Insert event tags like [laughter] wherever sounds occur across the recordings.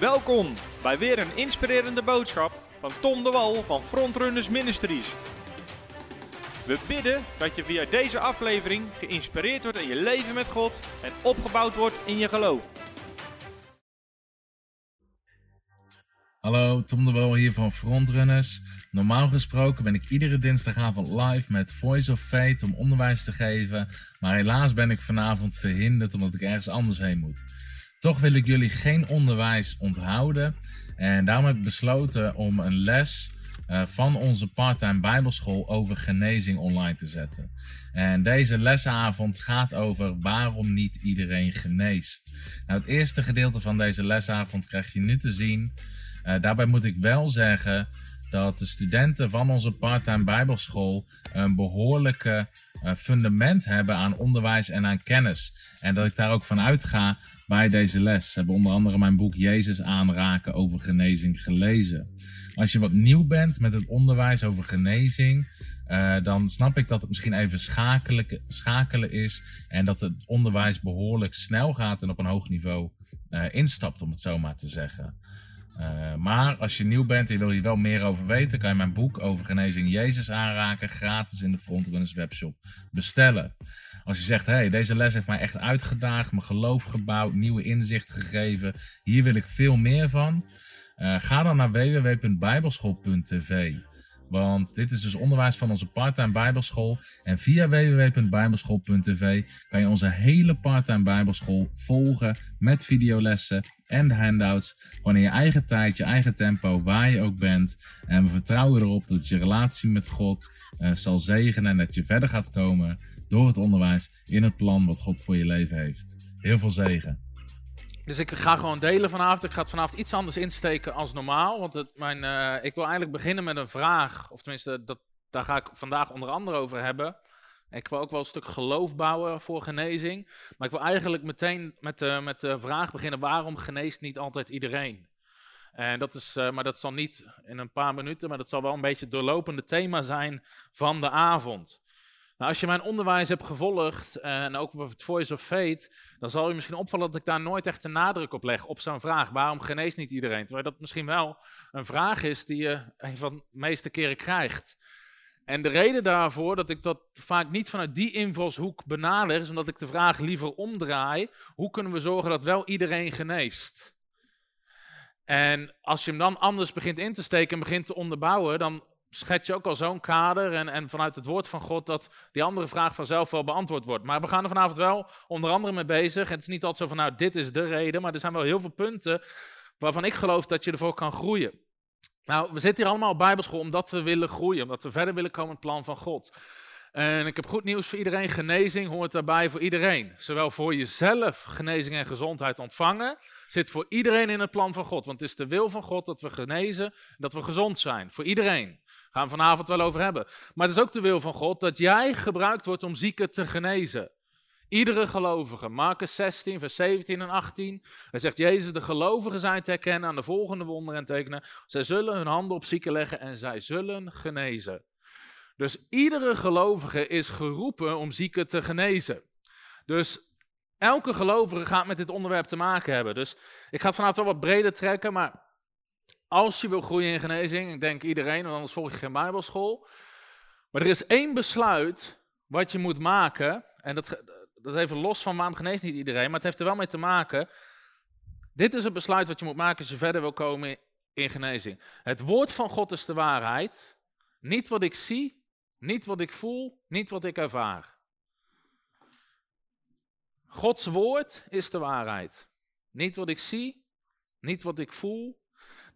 Welkom bij weer een inspirerende boodschap van Tom de Wal van Frontrunners Ministries. We bidden dat je via deze aflevering geïnspireerd wordt in je leven met God en opgebouwd wordt in je geloof. Hallo, Tom de Wal hier van Frontrunners. Normaal gesproken ben ik iedere dinsdagavond live met Voice of Fate om onderwijs te geven. Maar helaas ben ik vanavond verhinderd omdat ik ergens anders heen moet. Toch wil ik jullie geen onderwijs onthouden. En daarom heb ik besloten om een les uh, van onze parttime Bijbelschool over genezing online te zetten. En deze lesavond gaat over waarom niet iedereen geneest. Nou, het eerste gedeelte van deze lesavond krijg je nu te zien. Uh, daarbij moet ik wel zeggen dat de studenten van onze parttime Bijbelschool een behoorlijke uh, fundament hebben aan onderwijs en aan kennis. En dat ik daar ook van uitga bij deze les. Hebben onder andere mijn boek Jezus aanraken over genezing gelezen. Als je wat nieuw bent met het onderwijs over genezing, uh, dan snap ik dat het misschien even schakelen, is en dat het onderwijs behoorlijk snel gaat en op een hoog niveau uh, instapt, om het zo maar te zeggen. Uh, maar als je nieuw bent en je wil hier wel meer over weten, kan je mijn boek over genezing Jezus aanraken gratis in de Frontrunners webshop bestellen. Als je zegt, hey, deze les heeft mij echt uitgedaagd, mijn geloof gebouwd, nieuwe inzicht gegeven, hier wil ik veel meer van, uh, ga dan naar www.bijbelschool.tv. Want dit is dus onderwijs van onze parttime Bijbelschool. En via www.bijbelschool.tv kan je onze hele parttime Bijbelschool volgen met videolessen en handouts. Gewoon je eigen tijd, je eigen tempo, waar je ook bent. En we vertrouwen erop dat je relatie met God uh, zal zegenen en dat je verder gaat komen door het onderwijs in het plan wat God voor je leven heeft. Heel veel zegen. Dus ik ga gewoon delen vanavond. Ik ga het vanavond iets anders insteken als normaal. Want het, mijn, uh, ik wil eigenlijk beginnen met een vraag. Of tenminste, dat, daar ga ik vandaag onder andere over hebben. Ik wil ook wel een stuk geloof bouwen voor genezing. Maar ik wil eigenlijk meteen met de, met de vraag beginnen: waarom geneest niet altijd iedereen? En dat is, uh, maar dat zal niet in een paar minuten, maar dat zal wel een beetje het doorlopende thema zijn van de avond. Nou, als je mijn onderwijs hebt gevolgd en ook het Voice of Fate, dan zal je misschien opvallen dat ik daar nooit echt de nadruk op leg, op zo'n vraag. Waarom geneest niet iedereen? Terwijl dat misschien wel een vraag is die je een van de meeste keren krijgt. En de reden daarvoor dat ik dat vaak niet vanuit die invalshoek benader, is omdat ik de vraag liever omdraai. Hoe kunnen we zorgen dat wel iedereen geneest? En als je hem dan anders begint in te steken en begint te onderbouwen, dan schets je ook al zo'n kader en, en vanuit het woord van God dat die andere vraag vanzelf wel beantwoord wordt. Maar we gaan er vanavond wel onder andere mee bezig. Het is niet altijd zo van, nou, dit is de reden, maar er zijn wel heel veel punten waarvan ik geloof dat je ervoor kan groeien. Nou, we zitten hier allemaal op Bijbelschool omdat we willen groeien, omdat we verder willen komen in het plan van God. En ik heb goed nieuws voor iedereen. Genezing hoort daarbij voor iedereen. Zowel voor jezelf genezing en gezondheid ontvangen, zit voor iedereen in het plan van God. Want het is de wil van God dat we genezen, dat we gezond zijn. Voor iedereen. Gaan we vanavond wel over hebben. Maar het is ook de wil van God dat jij gebruikt wordt om zieken te genezen. Iedere gelovige. Marcus 16, vers 17 en 18. Hij zegt, Jezus, de gelovigen zijn te herkennen aan de volgende wonderen en tekenen. Zij zullen hun handen op zieken leggen en zij zullen genezen. Dus iedere gelovige is geroepen om zieken te genezen. Dus elke gelovige gaat met dit onderwerp te maken hebben. Dus ik ga het vanavond wel wat breder trekken, maar als je wil groeien in genezing, ik denk iedereen, want anders volg je geen bijbelschool. Maar er is één besluit wat je moet maken, en dat, dat even los van waarom geneest niet iedereen, maar het heeft er wel mee te maken. Dit is het besluit wat je moet maken als je verder wil komen in genezing. Het woord van God is de waarheid, niet wat ik zie, niet wat ik voel, niet wat ik ervaar. Gods woord is de waarheid. Niet wat ik zie, niet wat ik voel,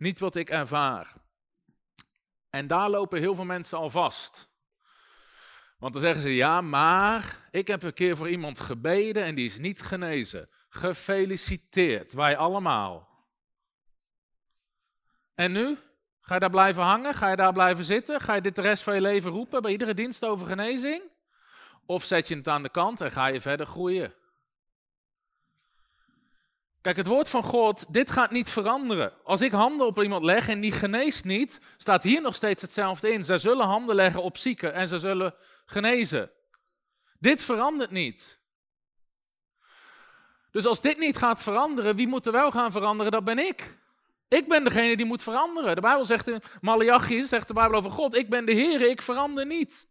niet wat ik ervaar. En daar lopen heel veel mensen al vast. Want dan zeggen ze, ja, maar ik heb een keer voor iemand gebeden en die is niet genezen. Gefeliciteerd, wij allemaal. En nu? Ga je daar blijven hangen? Ga je daar blijven zitten? Ga je dit de rest van je leven roepen bij iedere dienst over genezing? Of zet je het aan de kant en ga je verder groeien? Kijk, het woord van God, dit gaat niet veranderen. Als ik handen op iemand leg en die geneest niet, staat hier nog steeds hetzelfde in. Zij zullen handen leggen op zieken en ze zullen genezen. Dit verandert niet. Dus als dit niet gaat veranderen, wie moet er wel gaan veranderen? Dat ben ik. Ik ben degene die moet veranderen. De Bijbel zegt in Malachi, zegt de Bijbel over God, ik ben de Heer, ik verander niet.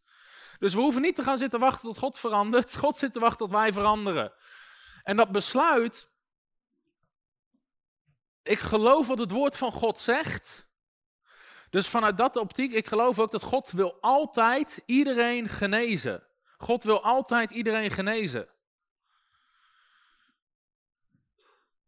Dus we hoeven niet te gaan zitten wachten tot God verandert. [laughs] God zit te wachten tot wij veranderen. En dat besluit, ik geloof wat het woord van God zegt. Dus vanuit dat optiek, ik geloof ook dat God wil altijd iedereen genezen. God wil altijd iedereen genezen.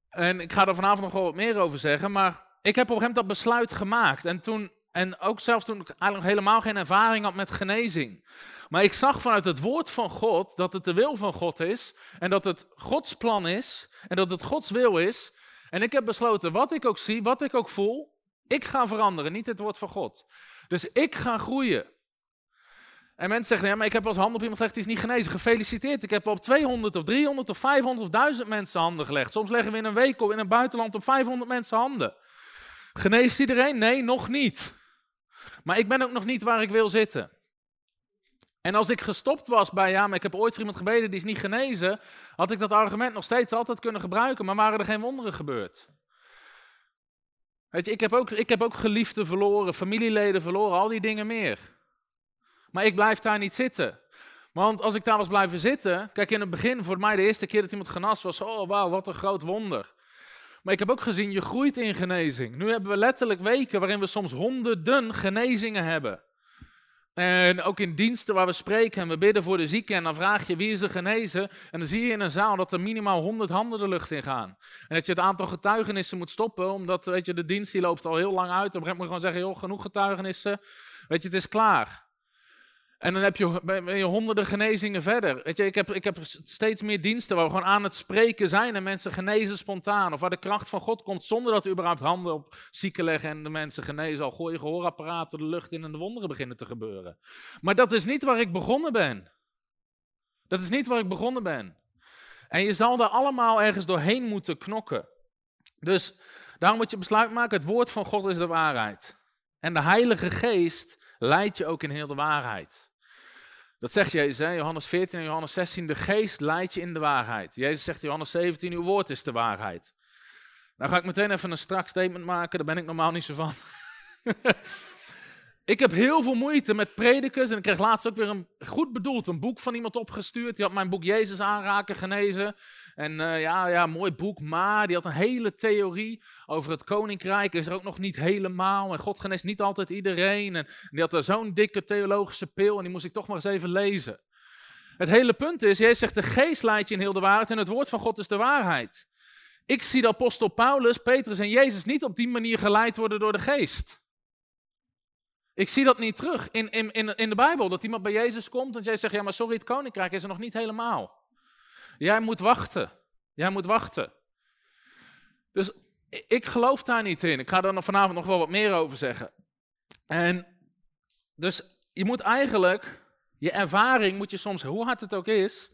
En ik ga er vanavond nog wel wat meer over zeggen, maar ik heb op een gegeven moment dat besluit gemaakt. En, toen, en ook zelfs toen ik eigenlijk helemaal geen ervaring had met genezing. Maar ik zag vanuit het woord van God dat het de wil van God is. En dat het Gods plan is. En dat het Gods wil is. En ik heb besloten, wat ik ook zie, wat ik ook voel, ik ga veranderen, niet het woord van God. Dus ik ga groeien. En mensen zeggen, ja, maar ik heb wel eens handen op iemand gelegd die is niet genezen. Gefeliciteerd, ik heb wel op 200 of 300 of 500 of 1000 mensen handen gelegd. Soms leggen we in een week in een buitenland op 500 mensen handen. Geneest iedereen? Nee, nog niet. Maar ik ben ook nog niet waar ik wil zitten. En als ik gestopt was bij, ja, maar ik heb ooit voor iemand gebeden die is niet genezen, had ik dat argument nog steeds altijd kunnen gebruiken, maar waren er geen wonderen gebeurd. Weet je, ik heb ook, ik heb ook geliefden verloren, familieleden verloren, al die dingen meer. Maar ik blijf daar niet zitten. Want als ik daar was blijven zitten, kijk in het begin, voor mij de eerste keer dat iemand genas was, oh wauw, wat een groot wonder. Maar ik heb ook gezien, je groeit in genezing. Nu hebben we letterlijk weken waarin we soms honderden genezingen hebben. En ook in diensten waar we spreken en we bidden voor de zieken en dan vraag je wie is genezen. En dan zie je in een zaal dat er minimaal 100 handen de lucht in gaan. En dat je het aantal getuigenissen moet stoppen, omdat weet je, de dienst die loopt al heel lang uit. Dan moet je gewoon zeggen, joh, genoeg getuigenissen. Weet je, het is klaar. En dan heb je, ben je honderden genezingen verder. Weet je, ik, heb, ik heb steeds meer diensten waar we gewoon aan het spreken zijn en mensen genezen spontaan. Of waar de kracht van God komt zonder dat we überhaupt handen op zieken leggen en de mensen genezen. Al gooi je gehoorapparaten de lucht in en de wonderen beginnen te gebeuren. Maar dat is niet waar ik begonnen ben. Dat is niet waar ik begonnen ben. En je zal daar allemaal ergens doorheen moeten knokken. Dus daarom moet je besluit maken, het woord van God is de waarheid. En de Heilige Geest leidt je ook in heel de waarheid. Dat zegt Jezus, hè? Johannes 14 en Johannes 16, de geest leidt je in de waarheid. Jezus zegt Johannes 17, uw woord is de waarheid. Nou ga ik meteen even een strak statement maken, daar ben ik normaal niet zo van. [laughs] Ik heb heel veel moeite met predikers. En ik kreeg laatst ook weer een goed bedoeld een boek van iemand opgestuurd. Die had mijn boek Jezus aanraken genezen. En uh, ja, ja, mooi boek. Maar die had een hele theorie over het koninkrijk. Is er ook nog niet helemaal. En God geneest niet altijd iedereen. En die had er zo'n dikke theologische pil. En die moest ik toch maar eens even lezen. Het hele punt is, Jezus zegt, de geest leidt je in heel de waarheid. En het woord van God is de waarheid. Ik zie de apostel Paulus, Petrus en Jezus niet op die manier geleid worden door de geest. Ik zie dat niet terug in, in, in, in de Bijbel. Dat iemand bij Jezus komt en jij zegt, ja maar sorry, het koninkrijk is er nog niet helemaal. Jij moet wachten. Jij moet wachten. Dus ik geloof daar niet in. Ik ga er vanavond nog wel wat meer over zeggen. En dus je moet eigenlijk, je ervaring moet je soms, hoe hard het ook is,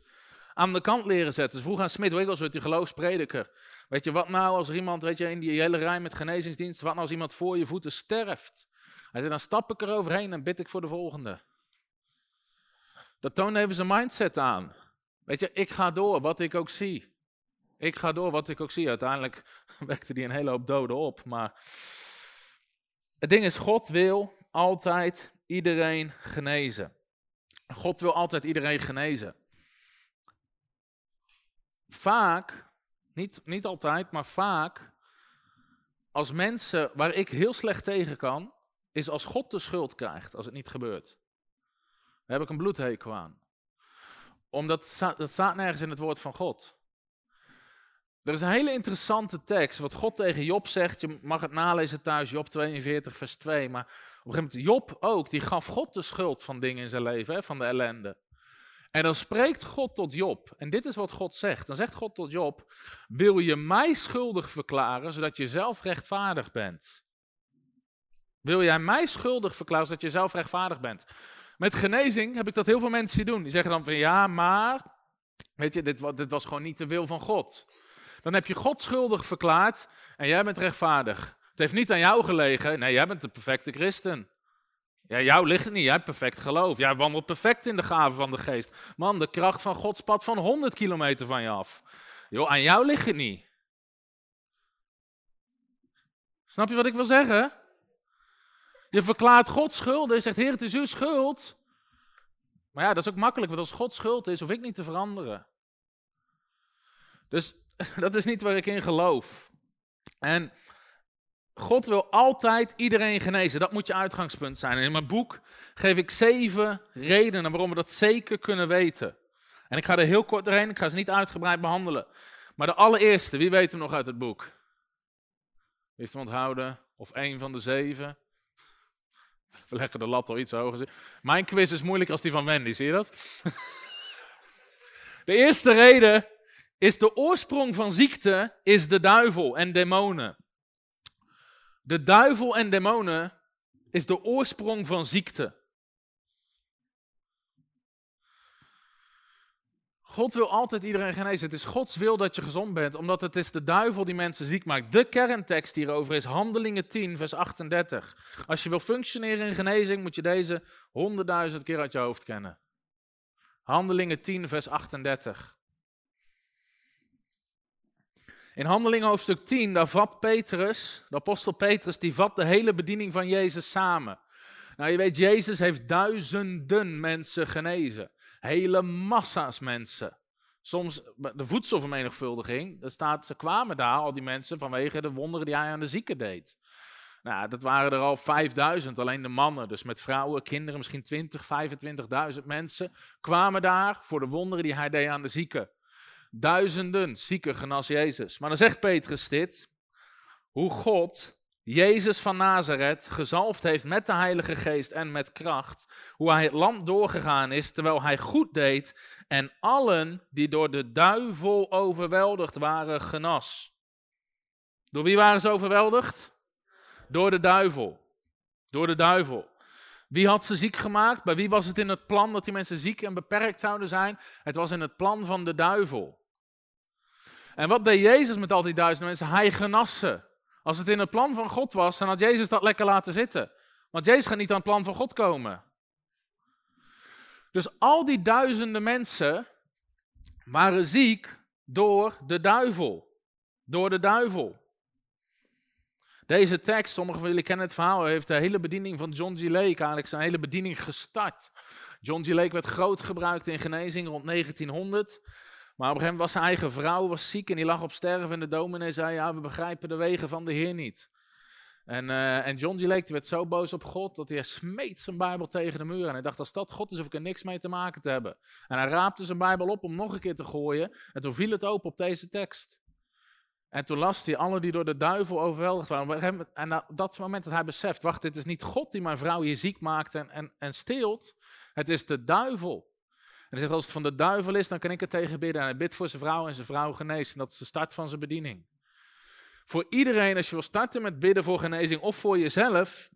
aan de kant leren zetten. Dus vroeg aan Smith Wigglesworth, die geloofsprediker. Weet je, wat nou als er iemand, weet je, in die hele rij met genezingsdiensten, wat nou als iemand voor je voeten sterft? Hij zei, dan stap ik er overheen en bid ik voor de volgende. Dat toont even zijn mindset aan. Weet je, ik ga door, wat ik ook zie. Ik ga door, wat ik ook zie. Uiteindelijk [laughs] wekte hij een hele hoop doden op. Maar het ding is, God wil altijd iedereen genezen. God wil altijd iedereen genezen. Vaak, niet, niet altijd, maar vaak, als mensen waar ik heel slecht tegen kan, is als God de schuld krijgt als het niet gebeurt. Daar heb ik een bloedhekel aan. Omdat dat staat nergens in het woord van God. Er is een hele interessante tekst, wat God tegen Job zegt. Je mag het nalezen thuis, Job 42, vers 2. Maar op een gegeven moment, Job ook, die gaf God de schuld van dingen in zijn leven, hè, van de ellende. En dan spreekt God tot Job. En dit is wat God zegt. Dan zegt God tot Job: Wil je mij schuldig verklaren, zodat je zelf rechtvaardig bent? Wil jij mij schuldig verklaren dat je zelf rechtvaardig bent? Met genezing heb ik dat heel veel mensen zien doen. Die zeggen dan van ja, maar, weet je, dit, dit was gewoon niet de wil van God. Dan heb je God schuldig verklaard en jij bent rechtvaardig. Het heeft niet aan jou gelegen. Nee, jij bent de perfecte christen. Ja, jou ligt het niet. Jij hebt perfect geloof. Jij wandelt perfect in de gave van de geest. Man, de kracht van God spat van 100 kilometer van je af. Joh, aan jou ligt het niet. Snap je wat ik wil zeggen? Je verklaart God schulden. Je zegt, Heer, het is uw schuld. Maar ja, dat is ook makkelijk, want als God schuld is, hoef ik niet te veranderen. Dus [laughs] dat is niet waar ik in geloof. En God wil altijd iedereen genezen. Dat moet je uitgangspunt zijn. En in mijn boek geef ik zeven redenen waarom we dat zeker kunnen weten. En ik ga er heel kort doorheen, ik ga ze niet uitgebreid behandelen. Maar de allereerste, wie weet hem nog uit het boek? Heeft hem onthouden? Of één van de zeven? We leggen de lat al iets hoger. Mijn quiz is moeilijker als die van Wendy, zie je dat? [laughs] De eerste reden is de oorsprong van ziekte is de duivel en demonen. De duivel en demonen is de oorsprong van ziekte. God wil altijd iedereen genezen. Het is Gods wil dat je gezond bent, omdat het is de duivel die mensen ziek maakt. De kerntekst hierover is Handelingen 10, vers 38. Als je wil functioneren in genezing, moet je deze honderdduizend keer uit je hoofd kennen. Handelingen 10, vers 38. In Handelingen hoofdstuk 10, daar vat Petrus, de apostel Petrus, die vat de hele bediening van Jezus samen. Nou, je weet, Jezus heeft duizenden mensen genezen. Hele massa's mensen. Soms de voedselvermenigvuldiging, er staat, ze kwamen daar, al die mensen, vanwege de wonderen die hij aan de zieken deed. Nou, dat waren er al 5000, alleen de mannen. Dus met vrouwen, kinderen, misschien 20, 25.000 mensen kwamen daar voor de wonderen die hij deed aan de zieken. Duizenden zieken genas Jezus. Maar dan zegt Petrus dit, hoe God Jezus van Nazareth gezalfd heeft met de Heilige Geest en met kracht, hoe hij het land doorgegaan is terwijl hij goed deed en allen die door de duivel overweldigd waren genas. Door wie waren ze overweldigd? Door de duivel. Door de duivel. Wie had ze ziek gemaakt? Bij wie was het in het plan dat die mensen ziek en beperkt zouden zijn? Het was in het plan van de duivel. En wat deed Jezus met al die duizenden mensen? Hij genas ze. Als het in het plan van God was, dan had Jezus dat lekker laten zitten. Want Jezus gaat niet aan het plan van God komen. Dus al die duizenden mensen waren ziek door de duivel. Door de duivel. Deze tekst, sommigen van jullie kennen het verhaal, heeft de hele bediening van John G. Lake, eigenlijk zijn hele bediening gestart. John G. Lake werd groot gebruikt in genezing rond 1900. Maar op een gegeven moment was zijn eigen vrouw was ziek en die lag op sterven. En de dominee zei, ja, we begrijpen de wegen van de Heer niet. En, uh, en John G. Lake die werd zo boos op God dat hij smeet zijn Bijbel tegen de muur. En hij dacht, als dat God is, hoef ik er niks mee te maken te hebben. En hij raapte zijn Bijbel op om nog een keer te gooien. En toen viel het open op deze tekst. En toen las hij alle die door de duivel overweldigd waren. En dat is het moment dat hij beseft, wacht, dit is niet God die mijn vrouw hier ziek maakt en, en, en steelt. Het is de duivel. Hij zegt, als het van de duivel is, dan kan ik het tegen bidden. En hij bidt voor zijn vrouw en zijn vrouw geneest. En dat is de start van zijn bediening. Voor iedereen, als je wil starten met bidden voor genezing of voor jezelf,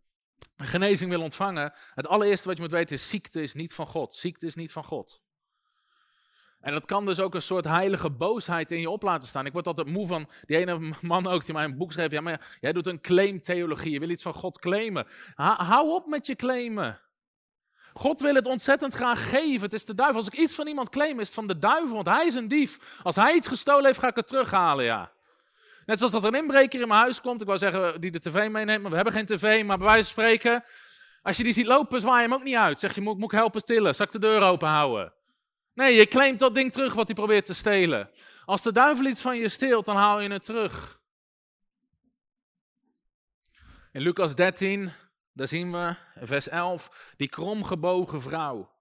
genezing wil ontvangen, het allereerste wat je moet weten is, ziekte is niet van God. Ziekte is niet van God. En dat kan dus ook een soort heilige boosheid in je op laten staan. Ik word altijd moe van die ene man ook die mij een boek schreef. Ja, maar jij doet een claimtheologie. Je wil iets van God claimen. hou op met je claimen. God wil het ontzettend graag geven. Het is de duivel. Als ik iets van iemand claim, is het van de duivel, want hij is een dief. Als hij iets gestolen heeft, ga ik het terughalen, ja. Net zoals dat er een inbreker in mijn huis komt, ik wou zeggen die de tv meeneemt, maar we hebben geen tv, maar bij wijze van spreken, als je die ziet lopen, zwaai je hem ook niet uit. Zeg je, moet, moet ik helpen tillen? Zal ik de deur open houden? Nee, je claimt dat ding terug wat hij probeert te stelen. Als de duivel iets van je steelt, dan haal je het terug. In Lucas 13, daar zien we, vers 11, die kromgebogen vrouw.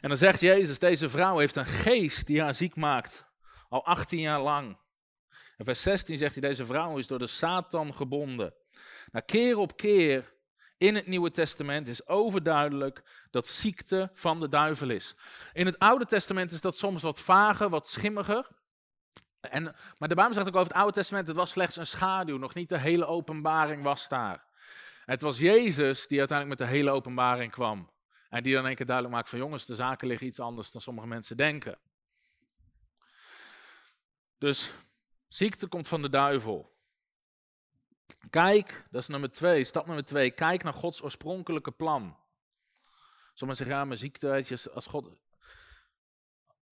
En dan zegt Jezus, deze vrouw heeft een geest die haar ziek maakt, al 18 jaar lang. En vers 16 zegt hij, deze vrouw is door de Satan gebonden. Nou, keer op keer in het Nieuwe Testament is overduidelijk dat ziekte van de duivel is. In het Oude Testament is dat soms wat vager, wat schimmiger. En, maar de Bijbel zegt ook over het Oude Testament, het was slechts een schaduw, nog niet de hele openbaring was daar. Het was Jezus die uiteindelijk met de hele openbaring kwam. En die dan een keer duidelijk maakt van jongens, de zaken liggen iets anders dan sommige mensen denken. Dus ziekte komt van de duivel. Kijk, dat is nummer twee, stap nummer twee. Kijk naar Gods oorspronkelijke plan. Sommigen zeggen, ja, maar ziekte, weet als God...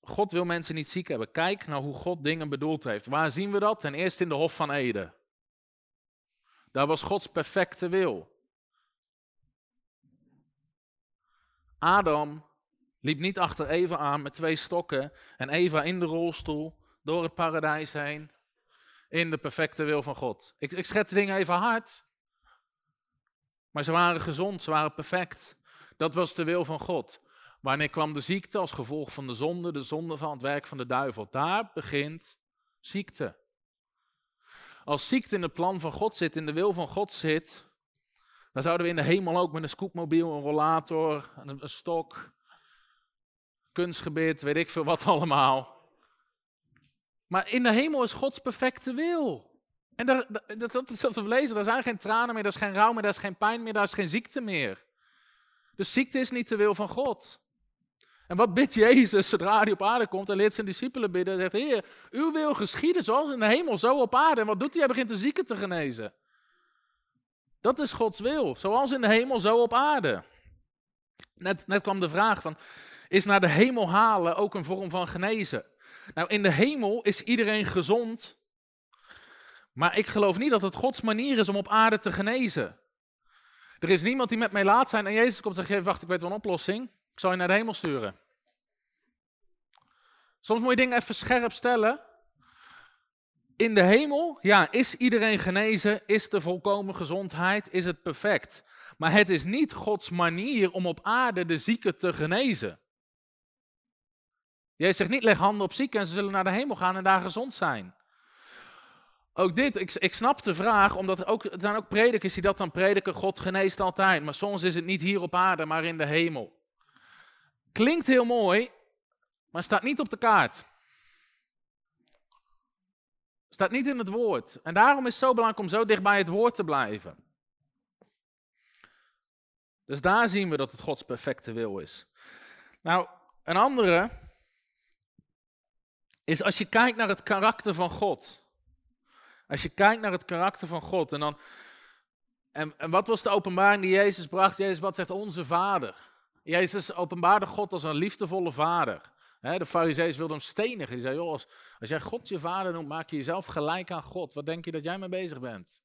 God wil mensen niet ziek hebben. Kijk naar hoe God dingen bedoeld heeft. Waar zien we dat? Ten eerste in de Hof van Eden. Daar was Gods perfecte wil. Adam liep niet achter Eva aan met twee stokken en Eva in de rolstoel door het paradijs heen in de perfecte wil van God. Ik, ik schets dingen even hard, maar ze waren gezond, ze waren perfect. Dat was de wil van God. Wanneer kwam de ziekte als gevolg van de zonde, de zonde van het werk van de duivel? Daar begint ziekte. Als ziekte in het plan van God zit, in de wil van God zit, dan zouden we in de hemel ook met een scootmobiel, een rollator, een, een stok, kunstgebied, weet ik veel wat [laughs] allemaal. Maar in de hemel is Gods perfecte wil. En daar, dat, dat is wat we lezen. Daar zijn geen tranen meer, daar is geen rouw meer, daar is geen pijn meer, daar is geen ziekte meer. Dus ziekte is niet de wil van God. En wat bidt Jezus zodra hij op aarde komt en leert zijn discipelen bidden? Hij zegt, Heer, uw wil geschieden zoals in de hemel, zo op aarde. En wat doet hij? Hij begint de zieken te genezen. Dat is Gods wil, zoals in de hemel, zo op aarde. Net, net kwam de vraag van, is naar de hemel halen ook een vorm van genezen? Nou, in de hemel is iedereen gezond, maar ik geloof niet dat het Gods manier is om op aarde te genezen. Er is niemand die met mij laat zijn en Jezus komt en zegt, wacht, ik weet wel een oplossing. Ik zal je naar de hemel sturen. Soms moet je dingen even scherp stellen. In de hemel, ja, is iedereen genezen? Is de volkomen gezondheid? Is het perfect? Maar het is niet Gods manier om op aarde de zieken te genezen. Jij zegt niet, leg handen op zieken en ze zullen naar de hemel gaan en daar gezond zijn. Ook dit, ik, ik snap de vraag, omdat ook, zijn ook predikers die dat dan prediken, God geneest altijd. Maar soms is het niet hier op aarde, maar in de hemel. Klinkt heel mooi, maar staat niet op de kaart. Staat niet in het woord. En daarom is het zo belangrijk om zo dicht bij het woord te blijven. Dus daar zien we dat het Gods perfecte wil is. Nou, een andere is als je kijkt naar het karakter van God. Als je kijkt naar het karakter van God en dan. En, en wat was de openbaring die Jezus bracht? Jezus, wat zegt onze Vader? Jezus openbaarde God als een liefdevolle Vader. de Farizeeën wilden hem stenigen. Die zeiden: joh, als, jij God je Vader noemt, maak je jezelf gelijk aan God. Wat denk je dat jij mee bezig bent?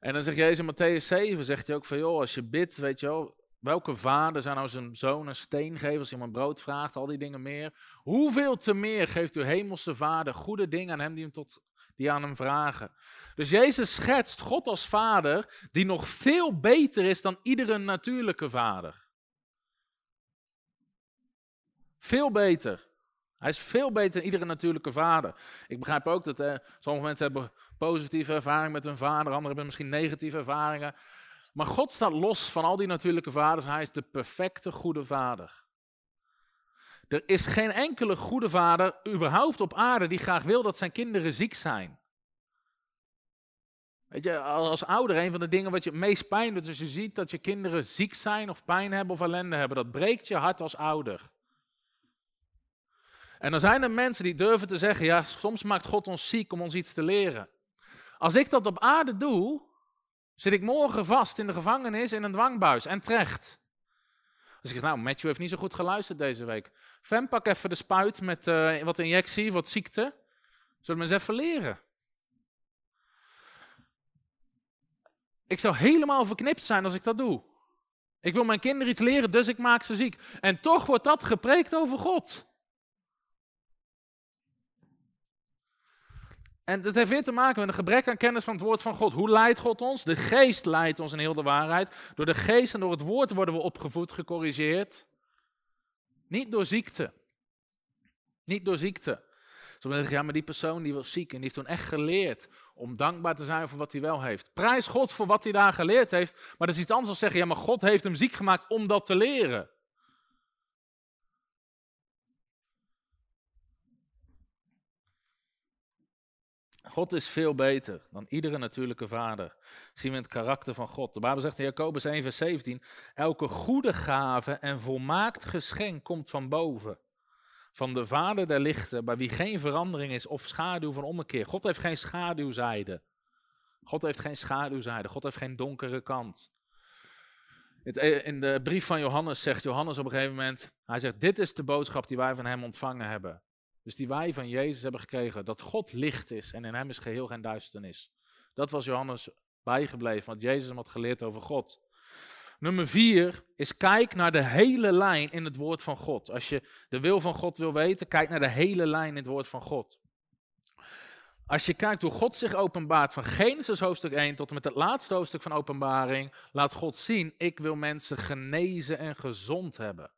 En dan zegt Jezus in Matthäus 7, zegt hij ook van, joh, als je bidt, weet je wel, welke vader zou nou zijn zoon een steen geven als een brood vraagt, al die dingen meer. Hoeveel te meer geeft uw hemelse vader goede dingen aan hem die, hem tot, die aan hem vragen. Dus Jezus schetst God als vader die nog veel beter is dan iedere natuurlijke vader. Veel beter. Hij is veel beter dan iedere natuurlijke vader. Ik begrijp ook dat hè, sommige mensen hebben positieve ervaringen met hun vader, anderen hebben misschien negatieve ervaringen. Maar God staat los van al die natuurlijke vaders. Hij is de perfecte goede vader. Er is geen enkele goede vader überhaupt op aarde die graag wil dat zijn kinderen ziek zijn. Weet je, als ouder, een van de dingen wat je het meest pijn doet, als je ziet dat je kinderen ziek zijn of pijn hebben of ellende hebben, dat breekt je hart als ouder. En dan zijn er mensen die durven te zeggen, ja, soms maakt God ons ziek om ons iets te leren. Als ik dat op aarde doe, zit ik morgen vast in de gevangenis in een dwangbuis en terecht. Dus ik zeg, nou, Matthew heeft niet zo goed geluisterd deze week. Fem, pak even de spuit met uh, wat injectie, wat ziekte. Zullen we eens even leren? Ik zou helemaal verknipt zijn als ik dat doe. Ik wil mijn kinderen iets leren, dus ik maak ze ziek. En toch wordt dat gepreekt over God. En dat heeft weer te maken met een gebrek aan kennis van het woord van God. Hoe leidt God ons? De geest leidt ons in heel de waarheid. Door de geest en door het woord worden we opgevoed, gecorrigeerd. Niet door ziekte. Niet door ziekte. Ben ik, ja, maar die persoon die was ziek en die heeft toen echt geleerd om dankbaar te zijn voor wat hij wel heeft. Prijs God voor wat hij daar geleerd heeft. Maar dat is iets anders dan zeggen, ja, maar God heeft hem ziek gemaakt om dat te leren. God is veel beter dan iedere natuurlijke vader. Zien we het karakter van God. De Bijbel zegt in Jacobus 1, vers 17: Elke goede gave en volmaakt geschenk komt van boven. Van de Vader der lichten, bij wie geen verandering is of schaduw van ommekeer. God heeft geen schaduwzijde. God heeft geen schaduwzijde. God heeft geen donkere kant. In de brief van Johannes zegt Johannes op een gegeven moment: Hij zegt: Dit is de boodschap die wij van hem ontvangen hebben. Dus die wij van Jezus hebben gekregen, dat God licht is en in hem is geheel geen duisternis. Dat was Johannes bijgebleven, wat Jezus hem had geleerd over God. Nummer vier is kijk naar de hele lijn in het woord van God. Als je de wil van God wil weten, kijk naar de hele lijn in het woord van God. Als je kijkt hoe God zich openbaart van Genesis hoofdstuk 1 tot en met het laatste hoofdstuk van openbaring, laat God zien, ik wil mensen genezen en gezond hebben.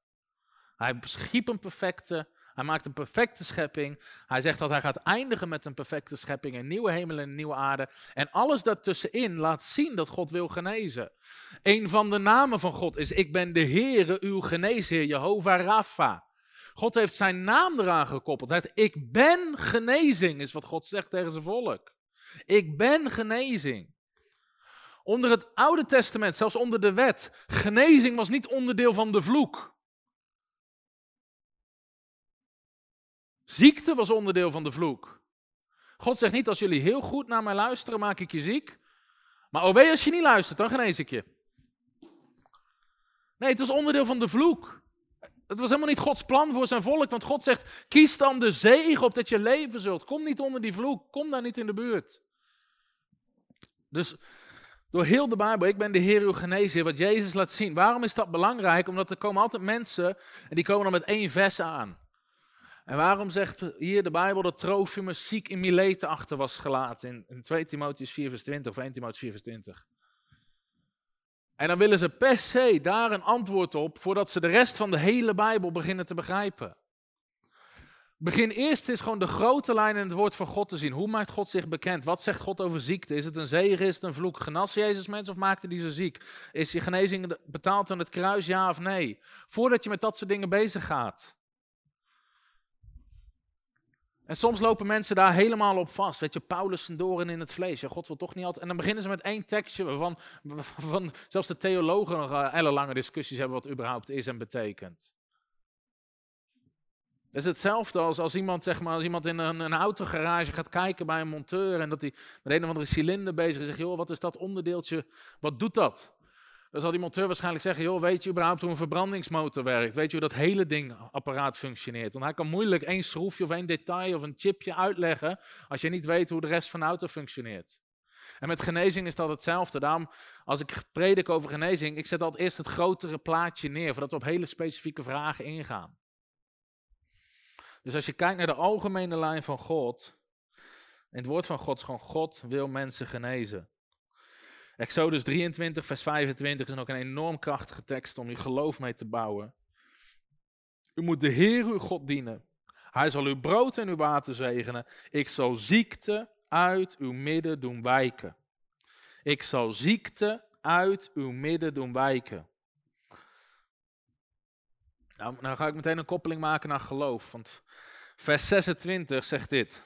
Hij schiep een perfecte, hij maakt een perfecte schepping. Hij zegt dat hij gaat eindigen met een perfecte schepping, een nieuwe hemel en een nieuwe aarde. En alles daartussenin laat zien dat God wil genezen. Een van de namen van God is, ik ben de Heere, uw geneesheer, Jehovah Rapha. God heeft zijn naam eraan gekoppeld. Zegt, ik ben genezing, is wat God zegt tegen zijn volk. Ik ben genezing. Onder het Oude Testament, zelfs onder de wet, genezing was niet onderdeel van de vloek. Ziekte was onderdeel van de vloek. God zegt niet, als jullie heel goed naar mij luisteren, maak ik je ziek. Maar oh wee, als je niet luistert, dan genees ik je. Nee, het was onderdeel van de vloek. Het was helemaal niet Gods plan voor zijn volk, want God zegt, kies dan de zegen op dat je leven zult. Kom niet onder die vloek, kom daar niet in de buurt. Dus door heel de Bijbel, ik ben de Heer uw genezer, wat Jezus laat zien. Waarom is dat belangrijk? Omdat er komen altijd mensen en die komen dan met één vers aan. En waarom zegt hier de Bijbel dat Trofimus ziek in Mileten achter was gelaten in, in 2 Timotheus 4 vers 20 of 1 Timotheus 4 vers 20? En dan willen ze per se daar een antwoord op voordat ze de rest van de hele Bijbel beginnen te begrijpen. Begin eerst eens gewoon de grote lijnen in het woord van God te zien. Hoe maakt God zich bekend? Wat zegt God over ziekte? Is het een zegen? Is het een vloek? Genas Jezus mensen of maakte hij ze ziek? Is je genezing betaald aan het kruis? Ja of nee? Voordat je met dat soort dingen bezig gaat. En soms lopen mensen daar helemaal op vast. Weet je, Paulus doren in het vlees. Ja, God wil toch niet altijd. En dan beginnen ze met één tekstje waarvan, van zelfs de theologen nog uh, ellenlange discussies hebben wat überhaupt is en betekent. Is hetzelfde als als iemand, zeg maar, als iemand in een, een autogarage gaat kijken bij een monteur en dat hij met een of andere cilinder bezig is zegt, joh, wat is dat onderdeeltje, wat doet dat? Dan zal die monteur waarschijnlijk zeggen, joh, weet je überhaupt hoe een verbrandingsmotor werkt? Weet je hoe dat hele ding, apparaat functioneert? Want hij kan moeilijk één schroefje of één detail of een chipje uitleggen als je niet weet hoe de rest van de auto functioneert. En met genezing is dat hetzelfde. Daarom, als ik predik over genezing, ik zet altijd eerst het grotere plaatje neer, voordat we op hele specifieke vragen ingaan. Dus als je kijkt naar de algemene lijn van God, in het woord van God is gewoon, God wil mensen genezen. Exodus 23, vers 25 is ook een enorm krachtige tekst om je geloof mee te bouwen. U moet de Heer uw God dienen. Hij zal uw brood en uw water zegenen. Ik zal ziekte uit uw midden doen wijken. Ik zal ziekte uit uw midden doen wijken. Nou, nou ga ik meteen een koppeling maken naar geloof. Want vers 26 zegt dit.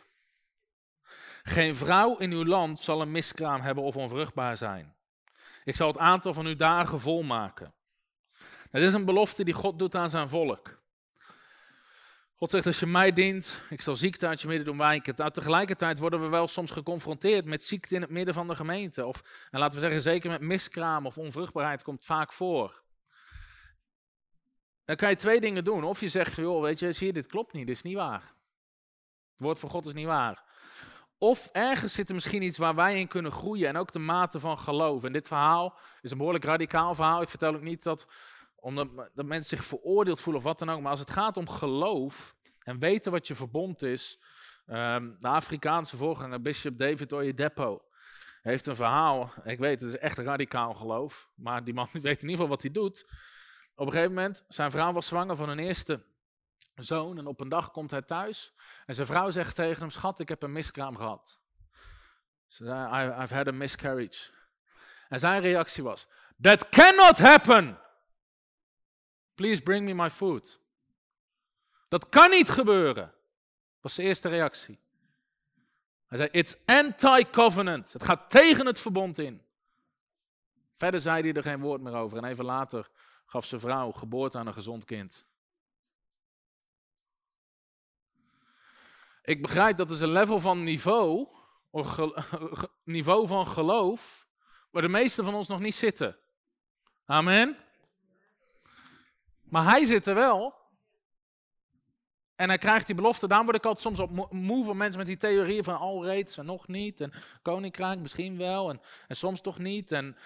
Geen vrouw in uw land zal een miskraam hebben of onvruchtbaar zijn. Ik zal het aantal van uw dagen volmaken. Het is een belofte die God doet aan zijn volk. God zegt, als je mij dient, ik zal ziekte uit je midden doen wijken. Nou, tegelijkertijd worden we wel soms geconfronteerd met ziekte in het midden van de gemeente. Of, en laten we zeggen, zeker met miskraam of onvruchtbaarheid komt vaak voor. Dan kan je twee dingen doen. Of je zegt joh, weet je, zie je, dit klopt niet, dit is niet waar. Het woord van God is niet waar. Of ergens zit er misschien iets waar wij in kunnen groeien en ook de mate van geloof. En dit verhaal is een behoorlijk radicaal verhaal. Ik vertel ook niet dat, omdat dat mensen zich veroordeeld voelen of wat dan ook. Maar als het gaat om geloof en weten wat je verbond is. Um, de Afrikaanse voorganger, Bishop David Oyedepo, heeft een verhaal. Ik weet, het is echt radicaal geloof. Maar die man [laughs] weet in ieder geval wat hij doet. Op een gegeven moment, zijn vrouw was zwanger van een eerste zoon en op een dag komt hij thuis en zijn vrouw zegt tegen hem, schat, ik heb een miskraam gehad. I've had a miscarriage. En zijn reactie was, that cannot happen. Please bring me my food. Dat kan niet gebeuren. was zijn eerste reactie. Hij zei, it's anti-covenant. Het gaat tegen het verbond in. Verder zei hij er geen woord meer over. En even later gaf zijn vrouw geboorte aan een gezond kind. Ik begrijp dat is een level van niveau, of [laughs] niveau van geloof, waar de meesten van ons nog niet zitten. Amen. Maar hij zit er wel. En hij krijgt die belofte. Daarom word ik altijd soms op moe van mensen met die theorieën van al reeds en nog niet. En koninkrijk misschien wel en, en soms toch niet. En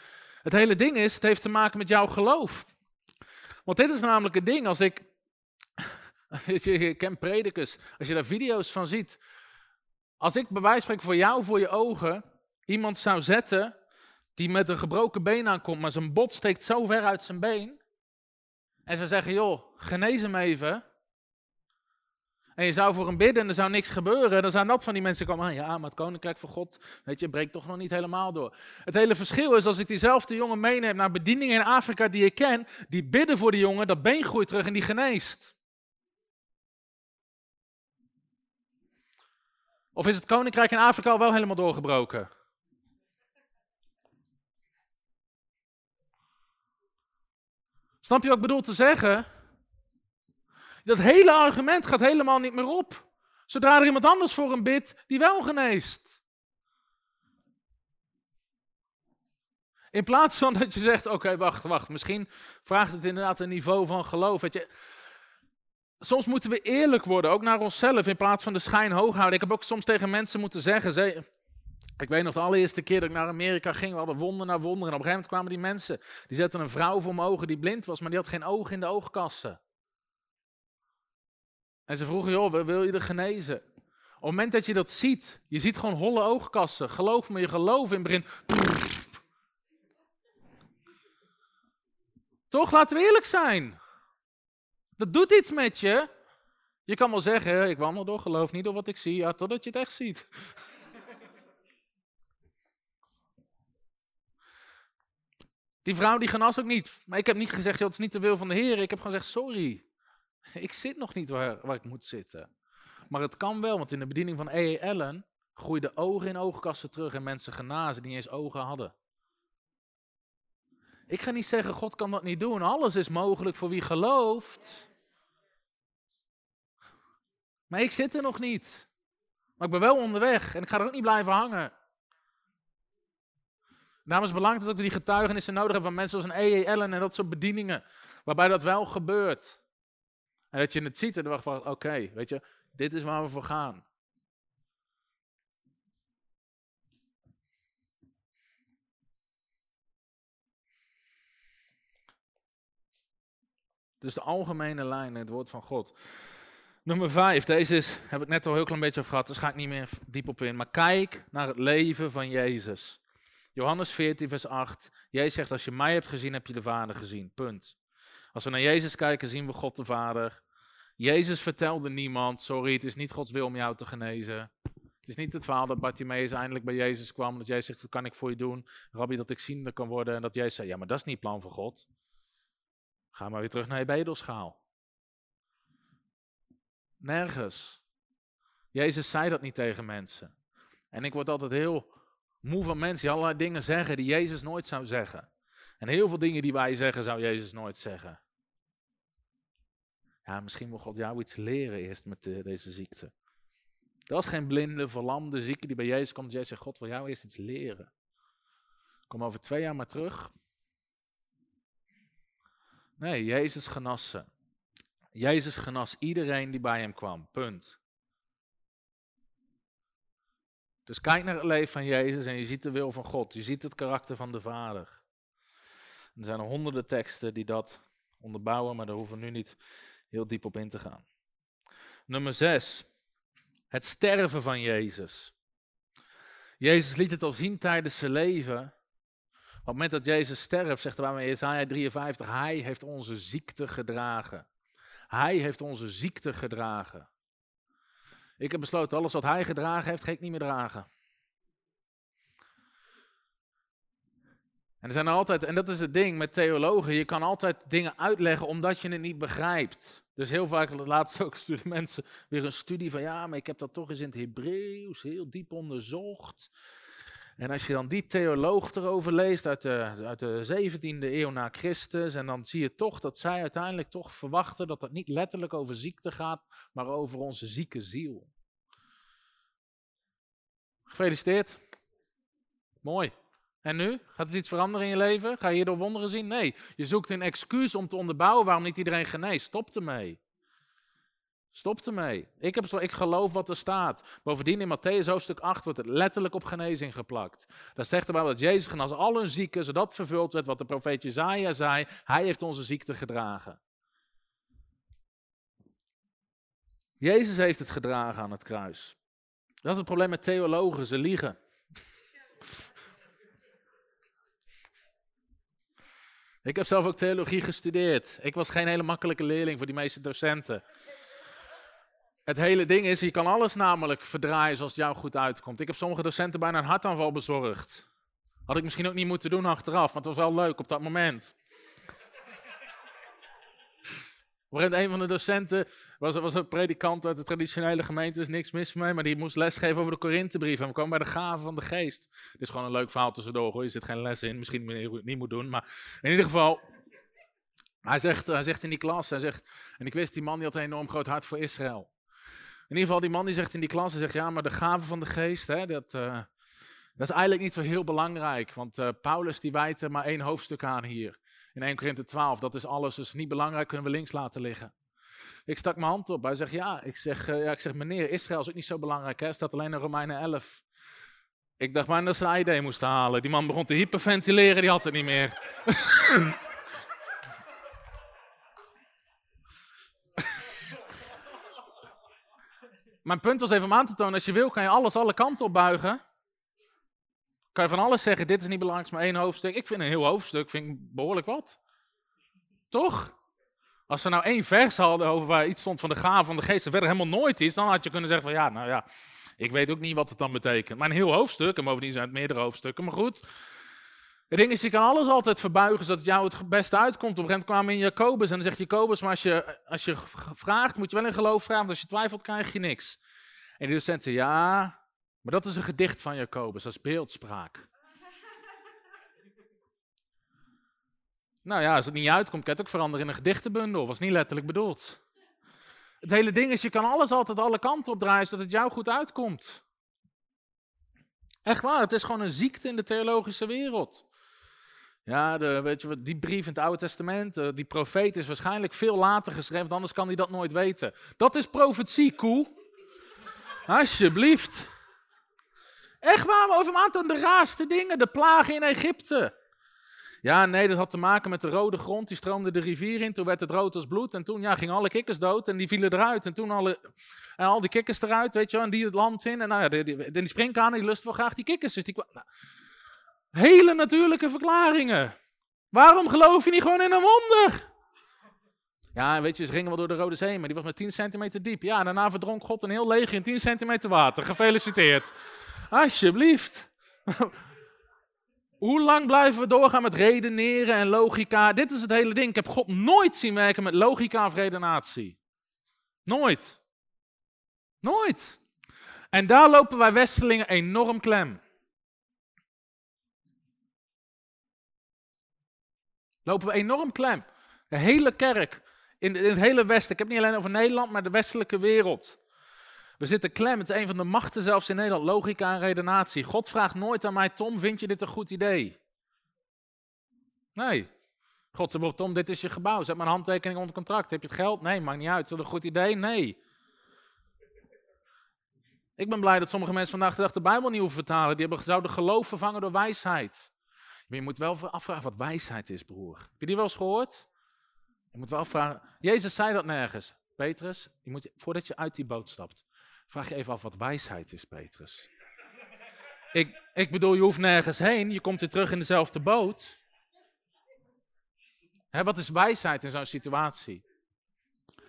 het hele ding is, het heeft te maken met jouw geloof. Want dit is namelijk het ding. Als ik, [laughs] je, ik ken predikers. Als je daar video's van ziet. Als ik bij wijze van voor jou, voor je ogen, iemand zou zetten die met een gebroken been aankomt, maar zijn bot steekt zo ver uit zijn been. En ze zeggen, joh, genees hem even. En je zou voor hem bidden en er zou niks gebeuren. Dan zijn dat van die mensen komen, ja, maar het koninkrijk van God, weet je, breekt toch nog niet helemaal door. Het hele verschil is, als ik diezelfde jongen meeneem naar bedieningen in Afrika die ik ken, die bidden voor die jongen, dat been groeit terug en die geneest. Of is het koninkrijk in Afrika al wel helemaal doorgebroken? Snap je wat ik bedoel te zeggen? Dat hele argument gaat helemaal niet meer op. Zodra er iemand anders voor een bid die wel geneest. In plaats van dat je zegt, oké, wacht, wacht, misschien vraagt het inderdaad een niveau van geloof. Weet je, soms moeten we eerlijk worden, ook naar onszelf, in plaats van de schijn hoog houden. Ik heb ook soms tegen mensen moeten zeggen, ze, ik weet nog de allereerste keer dat ik naar Amerika ging, we hadden wonder naar wonder. En op een gegeven moment kwamen die mensen, die zetten een vrouw voor mijn ogen die blind was, maar die had geen ogen in de oogkassen. En ze vroegen, joh, wil je er genezen? Op het moment dat je dat ziet, je ziet gewoon holle oogkassen. Geloof me, je geloof in het begin. Toch, laten we eerlijk zijn. Dat doet iets met je. Je kan wel zeggen, ik wandel door geloof, niet door wat ik zie, ja, totdat je het echt ziet. [laughs] Die vrouw die genas ook niet. Maar ik heb niet gezegd, het is niet de wil van de Heer. Ik heb gewoon gezegd, sorry. Ik zit nog niet waar, ik moet zitten. Maar het kan wel, want in de bediening van E.E. Allen groeiden ogen in oogkassen terug en mensen genazen die eens ogen hadden. Ik ga niet zeggen, God kan dat niet doen. Alles is mogelijk voor wie gelooft. Maar ik zit er nog niet. Maar ik ben wel onderweg en ik ga er ook niet blijven hangen. Daarom is het belangrijk dat we die getuigenissen nodig hebben van mensen zoals een E.E. Allen en dat soort bedieningen. Waarbij dat wel gebeurt. En dat je het ziet en dan wacht van, oké, weet je, dit is waar we voor gaan. Dus de algemene lijn, het woord van God. Nummer vijf, deze is, heb ik net al heel klein beetje over gehad, dus ga ik niet meer diep op in. Maar kijk naar het leven van Jezus. Johannes 14, vers 8. Jezus zegt, als je mij hebt gezien, heb je de Vader gezien. Punt. Als we naar Jezus kijken, zien we God de Vader. Jezus vertelde niemand, sorry, het is niet Gods wil om jou te genezen. Het is niet het verhaal dat Bartimaeus eindelijk bij Jezus kwam, dat Jezus zegt, wat kan ik voor je doen? Rabbi, dat ik ziende kan worden. En dat Jezus zei, ja, maar dat is niet het plan van God. Ga maar weer terug naar je bedelschaal. Nergens. Jezus zei dat niet tegen mensen. En ik word altijd heel moe van mensen die allerlei dingen zeggen die Jezus nooit zou zeggen. En heel veel dingen die wij zeggen, zou Jezus nooit zeggen. Ja, misschien wil God jou iets leren eerst met deze ziekte. Dat was geen blinde, verlamde zieke die bij Jezus komt. Jezus zegt, God wil jou eerst iets leren. Kom over twee jaar maar terug. Nee, Jezus genassen. Jezus genas iedereen die bij hem kwam. Punt. Dus kijk naar het leven van Jezus en je ziet de wil van God. Je ziet het karakter van de Vader. Er zijn honderden teksten die dat onderbouwen, maar daar hoeven we nu niet heel diep op in te gaan. Nummer 6. Het sterven van Jezus. Jezus liet het al zien tijdens zijn leven. Op het moment dat Jezus sterft, zegt hij in Jesaja 53, hij heeft onze ziekte gedragen. Hij heeft onze ziekte gedragen. Ik heb besloten, alles wat hij gedragen heeft, ga ik niet meer dragen. En er zijn altijd, en dat is het ding met theologen, je kan altijd dingen uitleggen omdat je het niet begrijpt. Dus heel vaak laatst ook [laughs] mensen weer een studie van, ja, maar ik heb dat toch eens in het Hebreeuws heel diep onderzocht. En als je dan die theoloog erover leest uit de, uit de 17e eeuw na Christus, en dan zie je toch dat zij uiteindelijk toch verwachten dat het niet letterlijk over ziekte gaat, maar over onze zieke ziel. Gefeliciteerd. Mooi. En nu? Gaat het iets veranderen in je leven? Ga je hierdoor wonderen zien? Nee. Je zoekt een excuus om te onderbouwen waarom niet iedereen geneest. Stop ermee. Stop ermee. Ik, heb, ik geloof wat er staat. Bovendien in Matthäus hoofdstuk 8 wordt het letterlijk op genezing geplakt. Daar zegt erbij dat Jezus genas al hun zieken, zodat vervuld werd wat de profeet Jezaja zei. Hij heeft onze ziekte gedragen. Jezus heeft het gedragen aan het kruis. Dat is het probleem met theologen, ze liegen. Ik heb zelf ook theologie gestudeerd. Ik was geen hele makkelijke leerling voor die meeste docenten. Het hele ding is, je kan alles namelijk verdraaien zoals het jou goed uitkomt. Ik heb sommige docenten bijna een hartaanval bezorgd. Had ik misschien ook niet moeten doen achteraf, maar het was wel leuk op dat moment. Op een van de docenten was, was een predikant uit de traditionele gemeente, is niks mis mee, maar die moest lesgeven over de Korinthebrief. En we kwamen bij de gaven van de geest. Dit is gewoon een leuk verhaal tussendoor, hoor. je zit geen les in, misschien het niet moet doen, maar in ieder geval, hij zegt, hij zegt in die klas, hij zegt, en ik wist, die man die had een enorm groot hart voor Israël. In ieder geval, die man die zegt in die klas, zegt, ja, maar de gaven van de geest, hè, dat, eh, dat is eigenlijk niet zo heel belangrijk. Want eh, Paulus die wijt er maar één hoofdstuk aan hier. In 1 Korinthe 12, dat is alles, dus niet belangrijk, kunnen we links laten liggen. Ik stak mijn hand op, hij zegt, ja, ik zeg, eh, ja, ik zeg meneer, Israël is ook niet zo belangrijk, hè, staat alleen in Romeinen 11. Ik dacht maar dat ze een idee moesten halen. Die man begon te hyperventileren, die had het niet meer. [laughs] Mijn punt was even om aan te tonen, als je wil, kan je alles alle kanten op buigen. Kan je van alles zeggen, dit is niet belangrijk, maar één hoofdstuk. Ik vind een heel hoofdstuk vind ik behoorlijk wat. Toch? Als ze nou één vers hadden over waar iets stond van de gave van de geest en verder helemaal nooit is, dan had je kunnen zeggen van ja, nou ja, ik weet ook niet wat het dan betekent. Maar een heel hoofdstuk, en bovendien zijn het meerdere hoofdstukken, maar goed. Het ding is, je kan alles altijd verbuigen zodat jou het beste uitkomt. Op een gegeven moment kwamen in Jacobus en dan zegt Jacobus, maar als je, als je vraagt, moet je wel in geloof vragen, want als je twijfelt, krijg je niks. En die docent zei, ja, maar dat is een gedicht van Jacobus, dat is beeldspraak. [laughs] nou ja, als het niet uitkomt, kan het ook veranderen in een gedichtenbundel. Was niet letterlijk bedoeld. Het hele ding is, je kan alles altijd alle kanten opdraaien, zodat het jou goed uitkomt. Echt waar, het is gewoon een ziekte in de theologische wereld. Ja, weet je die brief in het Oude Testament, eh, die profeet is waarschijnlijk veel later geschreven, anders kan hij dat nooit weten. Dat is profetie, koe. Alsjeblieft. Echt waar, over een aantal de raarste dingen, de plagen in Egypte. Ja, nee, dat had te maken met de rode grond, die stroomde de rivier in, toen werd het rood als bloed en toen ja, gingen alle kikkers dood en die vielen eruit. En toen alle, en al die kikkers eruit, weet je wel, en die het land in. En nou ja, die, die, die springkanen, die lust wel graag die kikkers. Dus die, nou, hele natuurlijke verklaringen. Waarom geloof je niet gewoon in een wonder? Ja, weet je, ze gingen wel door de Rode Zee, maar die was maar 10 centimeter diep. Ja, daarna verdronk God een heel leger in 10 centimeter water. Gefeliciteerd. Alsjeblieft. [laughs] Hoe lang blijven we doorgaan met redeneren en logica? Dit is het hele ding. Ik heb God nooit zien werken met logica of redenatie. Nooit. Nooit. En daar lopen wij Westelingen enorm klem. Lopen we enorm klem. De hele kerk, in, in het hele Westen, ik heb het niet alleen over Nederland, maar de westelijke wereld. We zitten klem, het is een van de machten zelfs in Nederland, logica en redenatie. God vraagt nooit aan mij, Tom, vind je dit een goed idee? Nee. God zegt Tom, dit is je gebouw, zet een handtekening onder contract. Heb je het geld? Nee, maakt niet uit. Is dat een goed idee? Nee. Ik ben blij dat sommige mensen vandaag de dag de Bijbel niet hoeven vertalen. Die hebben, zouden geloof vervangen door wijsheid. Maar je moet wel afvragen wat wijsheid is, broer. Heb je die wel eens gehoord? Je moet wel afvragen. Jezus zei dat nergens. Petrus, je moet, voordat je uit die boot stapt, vraag je even af wat wijsheid is, Petrus. ik, ik bedoel, je hoeft nergens heen. Je komt weer terug in dezelfde boot. Hè, wat is wijsheid in zo'n situatie?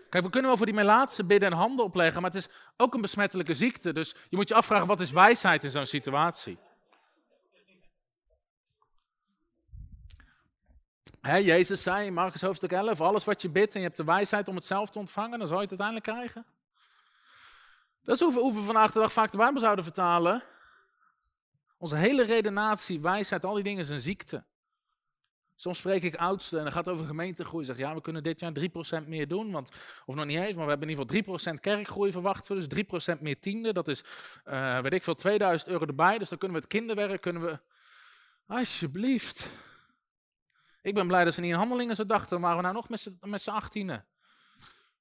Kijk, we kunnen wel voor die melaatse bidden en handen opleggen, maar het is ook een besmettelijke ziekte. Dus je moet je afvragen, wat is wijsheid in zo'n situatie? Hè, Jezus zei in Marcus hoofdstuk 11, alles wat je bidt en je hebt de wijsheid om het zelf te ontvangen, dan zal je het uiteindelijk krijgen. Dat is hoe we, vandaag de dag vaak de Bijbel zouden vertalen. Onze hele redenatie, wijsheid, al die dingen een ziekte. Soms spreek ik oudsten en dan gaat het over gemeentegroei. Zeg ja, we kunnen dit jaar 3% meer doen. Want, of nog niet eens, maar we hebben in ieder geval 3% kerkgroei verwacht. Dus 3% meer tiende. Dat is, eh, weet ik veel, 2000 euro erbij. Dus dan kunnen we het kinderwerk, kunnen we... Alsjeblieft. Ik ben blij dat ze niet in handelingen zo dachten. Dan waren we nou nog met z'n- achttienen.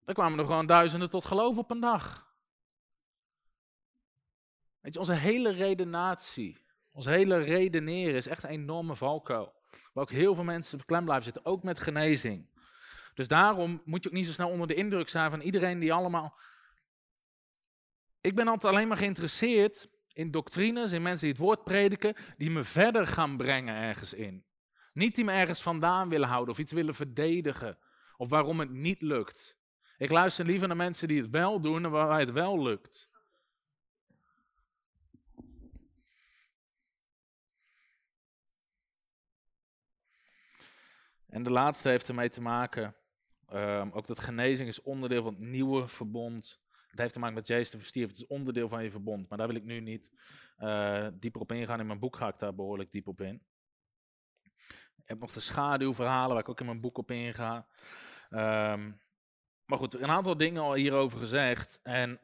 Er kwamen er gewoon duizenden tot geloof op een dag. Weet je, onze hele redenatie, ons hele redeneren is echt een enorme valkuil. Waar ook heel veel mensen beklem blijven zitten, ook met genezing. Dus daarom moet je ook niet zo snel onder de indruk zijn van iedereen die allemaal. Ik ben altijd alleen maar geïnteresseerd in doctrines, in mensen die het woord prediken, die me verder gaan brengen ergens in. Niet die me ergens vandaan willen houden of iets willen verdedigen. Of waarom het niet lukt. Ik luister liever naar mensen die het wel doen en waar het wel lukt. En de laatste heeft ermee te maken, um, ook dat genezing is onderdeel van het nieuwe verbond. Het heeft te maken met Jezus de het is onderdeel van je verbond. Maar daar wil ik nu niet uh, dieper op ingaan. In mijn boek ga ik daar behoorlijk diep op in. Heb nog de schaduwverhalen waar ik ook in mijn boek op inga. Um, maar goed, een aantal dingen al hierover gezegd. En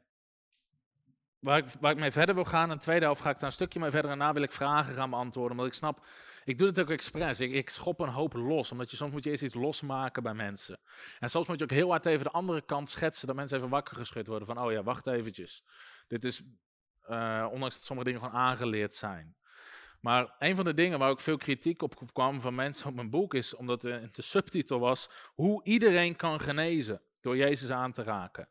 waar ik, waar ik mee verder wil gaan, in de tweede helft ga ik daar een stukje mee verder. En daarna wil ik vragen gaan beantwoorden. Omdat ik snap, ik doe het ook expres. Ik, ik schop een hoop los. Omdat je soms moet je eerst iets losmaken bij mensen. En soms moet je ook heel hard even de andere kant schetsen. Dat mensen even wakker geschud worden. Van, oh ja, wacht eventjes. Dit is, uh, ondanks dat sommige dingen gewoon aangeleerd zijn. Maar een van de dingen waar ook veel kritiek op kwam van mensen op mijn boek is, omdat de, de subtitel was, hoe iedereen kan genezen door Jezus aan te raken.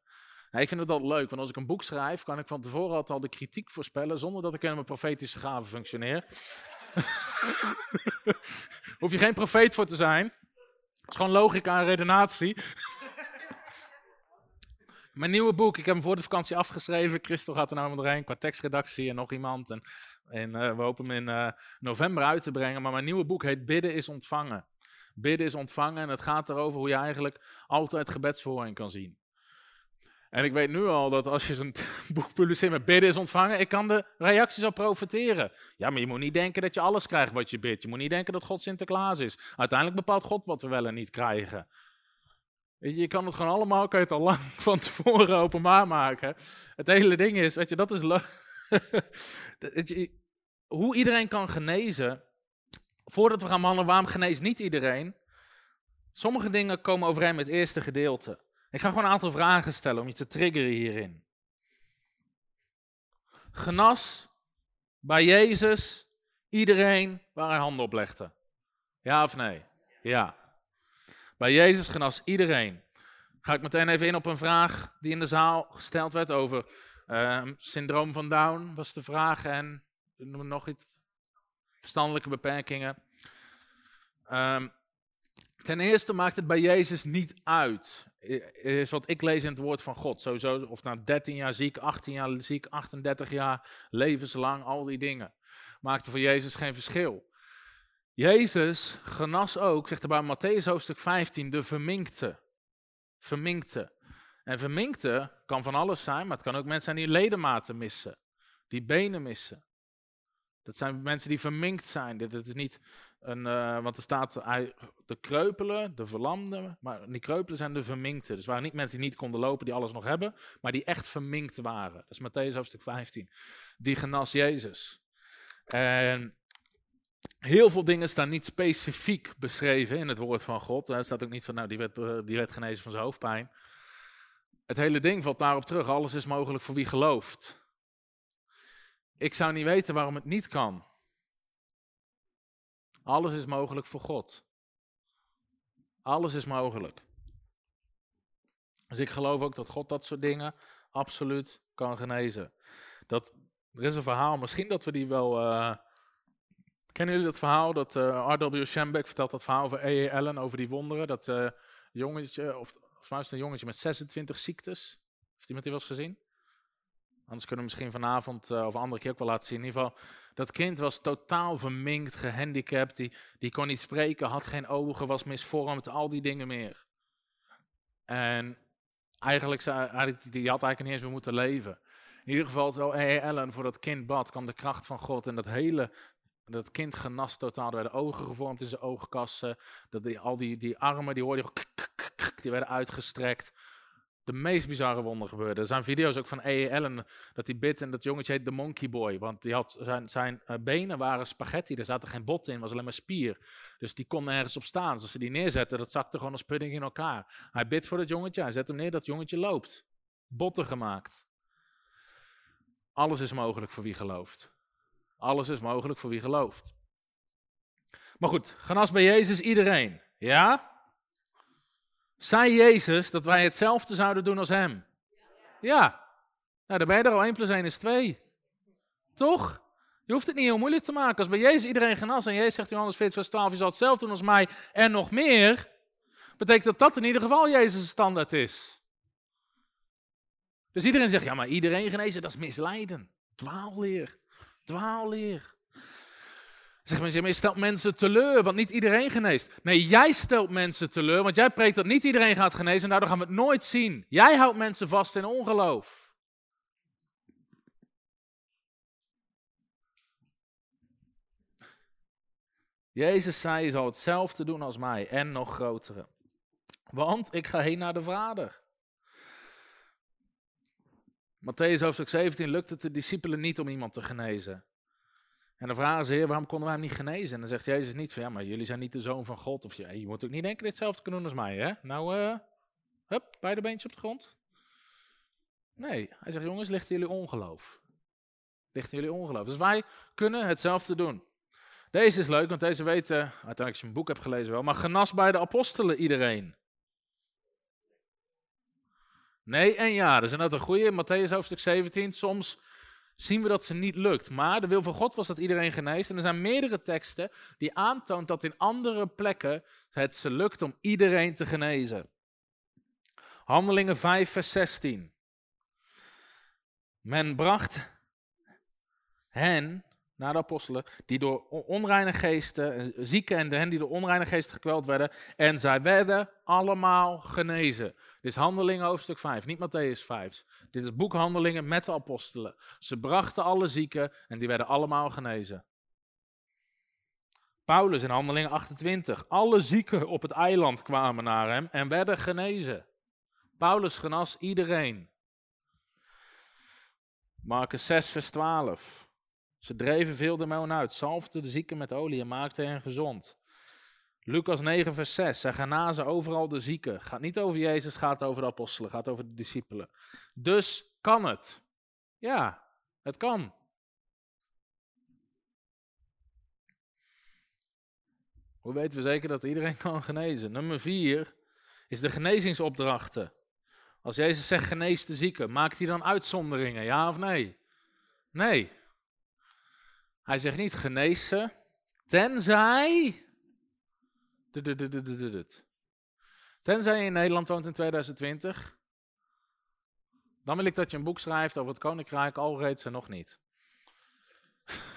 Nou, ik vind het altijd leuk, want als ik een boek schrijf, kan ik van tevoren al de kritiek voorspellen, zonder dat ik in mijn profetische gaven functioneer. [laughs] Hoef je geen profeet voor te zijn. Het is gewoon logica en redenatie. [laughs] Mijn nieuwe boek, ik heb hem voor de vakantie afgeschreven. Christel gaat er nou doorheen qua tekstredactie en nog iemand. En, en uh, we hopen hem in uh, november uit te brengen. Maar mijn nieuwe boek heet Bidden is ontvangen. Bidden is ontvangen en het gaat erover hoe je eigenlijk altijd gebedsverhoring kan zien. En ik weet nu al dat als je zo'n [laughs] boek publiceert met bidden is ontvangen, ik kan de reacties al profiteren. Ja, maar je moet niet denken dat je alles krijgt wat je bidt. Je moet niet denken dat God Sinterklaas is. Uiteindelijk bepaalt God wat we wel en niet krijgen. Weet je, je kan het gewoon allemaal, kan je het al lang [laughs] van tevoren openbaar maken. Het hele ding is, weet je, dat is leuk. [laughs] hoe iedereen kan genezen, voordat we gaan mannen, waarom geneest niet iedereen? Sommige dingen komen overeen met het eerste gedeelte. Ik ga gewoon een aantal vragen stellen om je te triggeren hierin. Genas bij Jezus iedereen waar hij handen op legde? Ja of nee? Ja. Bij Jezus genas iedereen. Ga ik meteen even in op een vraag die in de zaal gesteld werd over uh, syndroom van Down, was de vraag. En noem nog iets verstandelijke beperkingen. Um, ten eerste maakt het bij Jezus niet uit. Is wat ik lees in het woord van God. Sowieso, of na 13 jaar ziek, 18 jaar ziek, 38 jaar, levenslang, al die dingen. Maakte voor Jezus geen verschil. Jezus genas ook, zegt er bij Matthäus hoofdstuk 15, de verminkte. Verminkte. En verminkte kan van alles zijn, maar het kan ook mensen zijn die ledematen missen. Die benen missen. Dat zijn mensen die verminkt zijn. Dit, is niet een, uh, want er staat de kreupelen, de verlamden, maar die kreupelen zijn de verminkten. Dus het waren niet mensen die niet konden lopen, die alles nog hebben, maar die echt verminkt waren. Dat is Matthäus hoofdstuk 15. Die genas Jezus. En heel veel dingen staan niet specifiek beschreven in het woord van God. Er staat ook niet van, nou, die werd, eh, die werd genezen van zijn hoofdpijn. Het hele ding valt daarop terug. Alles is mogelijk voor wie gelooft. Ik zou niet weten waarom het niet kan. Alles is mogelijk voor God. Alles is mogelijk. Dus ik geloof ook dat God dat soort dingen absoluut kan genezen. Dat, er is een verhaal, misschien dat we die wel. Uh, kennen jullie dat verhaal? Dat eh, R.W. Schembeck vertelt dat verhaal over E.E. Allen, over die wonderen. Dat uh, jongetje, of volgens mij een jongetje met 26 ziektes. Heeft iemand die wel eens gezien? Anders kunnen we misschien vanavond uh, of een andere keer ook wel laten zien. In ieder geval, dat kind was totaal verminkt, gehandicapt. Die, die kon niet spreken, had geen ogen, was misvormd, al die dingen meer. En eigenlijk, eigenlijk die had eigenlijk niet eens meer moeten leven. In ieder geval, zo hey, Ellen voor dat kind bad, kwam de kracht van God. En dat hele, dat kind genas totaal. Er werden ogen gevormd in zijn oogkassen. Dat die, al die, die armen, die hoorde je, die werden uitgestrekt. De meest bizarre wonderen gebeurden. Er zijn video's ook van A.E. Allen dat hij bidt en dat jongetje heet de Monkey Boy. Want die had, zijn, zijn eh, benen waren spaghetti, er zaten geen botten in, was alleen maar spier. Dus die kon nergens op staan. Dus als ze die neerzetten, dat zakte gewoon als pudding in elkaar. Hij bidt voor dat jongetje, hij zet hem neer, dat jongetje loopt. Botten gemaakt. Alles is mogelijk voor wie gelooft. Alles is mogelijk voor wie gelooft. Maar goed, genas bij Jezus iedereen. Ja? Zei Jezus dat wij hetzelfde zouden doen als hem? Ja. Nou, dan ben je er al 1 plus 1 is 2. Toch? Je hoeft het niet heel moeilijk te maken. Als bij Jezus iedereen genas en Jezus zegt in Johannes 14 vers 12, je zal hetzelfde doen als mij en nog meer, betekent dat dat in ieder geval Jezus' standaard is. Dus iedereen zegt, ja, maar iedereen genezen, dat is misleiden. Dwaalleer. Dwaalleer. Zeg maar, je stelt mensen teleur, want niet iedereen geneest. Nee, jij stelt mensen teleur, want jij preekt dat niet iedereen gaat genezen en daardoor gaan we het nooit zien. Jij houdt mensen vast in ongeloof. Jezus zei, je zal hetzelfde doen als mij en nog grotere. Want ik ga heen naar de Vader. Matthäus hoofdstuk 17 lukt het de discipelen niet om iemand te genezen. En dan vragen ze, heer, waarom konden wij hem niet genezen? En dan zegt Jezus niet van, ja, maar jullie zijn niet de zoon van God. Of je, je moet ook niet denken hetzelfde kunnen doen als mij, hè? Nou, uh, hup, beide beentjes op de grond. Nee, hij zegt, jongens, ligt jullie ongeloof. Ligt jullie ongeloof. Dus wij kunnen hetzelfde doen. Deze is leuk, want deze weten, uiteindelijk als je een boek hebt gelezen wel, maar genas bij de apostelen iedereen. Nee en ja, dat is net een goede. Matthäus hoofdstuk 17, soms zien we dat ze niet lukt. Maar de wil van God was dat iedereen geneest. En er zijn meerdere teksten die aantoont dat in andere plekken het ze lukt om iedereen te genezen. Handelingen 5, vers 16. Men bracht hen, naar de apostelen, die door onreine geesten, zieken en de hen die door onreine geesten gekweld werden, en zij werden allemaal genezen. Dit is Handelingen hoofdstuk 5, niet Matthäus 5. Dit is boekhandelingen met de apostelen. Ze brachten alle zieken en die werden allemaal genezen. Paulus in Handelingen 28. Alle zieken op het eiland kwamen naar hem en werden genezen. Paulus genas iedereen. Marcus 6, vers 12. Ze dreven veel demonen uit, zalfden de zieken met olie en maakten hen gezond. Lucas 9, vers 6. Zij genazen overal de zieken. Gaat niet over Jezus, gaat over de apostelen, gaat over de discipelen. Dus kan het. Ja, het kan. Hoe weten we zeker dat iedereen [laughs] kan genezen? Nummer 4 is de genezingsopdrachten. Als Jezus zegt genees de zieken, maakt hij dan uitzonderingen, ja of nee? Nee. Hij zegt niet genees ze, tenzij Tenzij je in Nederland woont in 2020, dan wil ik dat je een boek schrijft over het Koninkrijk, al reeds en nog niet. [laughs]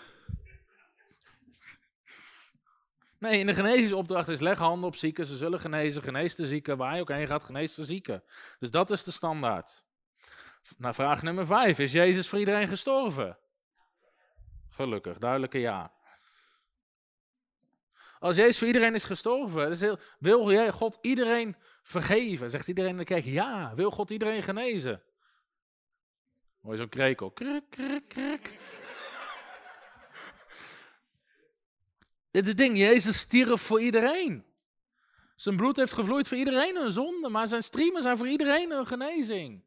Nee, in de genezingsopdracht is leg handen op zieken, ze zullen genezen, genees de zieken, waar je ook heen gaat, genees de zieken. Dus dat is de standaard. Naar vraag nummer 5, is Jezus voor iedereen gestorven? Gelukkig, duidelijke ja. Als Jezus voor iedereen is gestorven, wil jij God iedereen vergeven? Zegt iedereen in de ja. Wil God iedereen genezen? Mooi zo'n krekel. [laughs] Dit is het ding, Jezus stierf voor iedereen. Zijn bloed heeft gevloeid voor iedereen een zonde, maar zijn streamen zijn voor iedereen een genezing.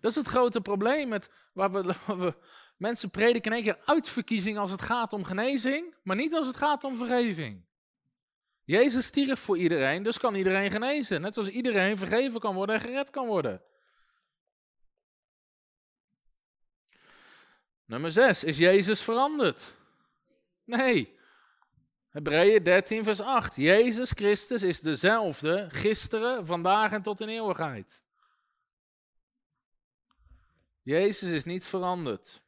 Dat is het grote probleem met waar we [laughs] Mensen prediken in één keer uitverkiezing als het gaat om genezing, maar niet als het gaat om vergeving. Jezus stierf voor iedereen, dus kan iedereen genezen. Net zoals iedereen vergeven kan worden en gered kan worden. Nummer 6. Is Jezus veranderd? Nee. Hebreeën 13, vers 8. Jezus Christus is dezelfde gisteren, vandaag en tot in eeuwigheid. Jezus is niet veranderd.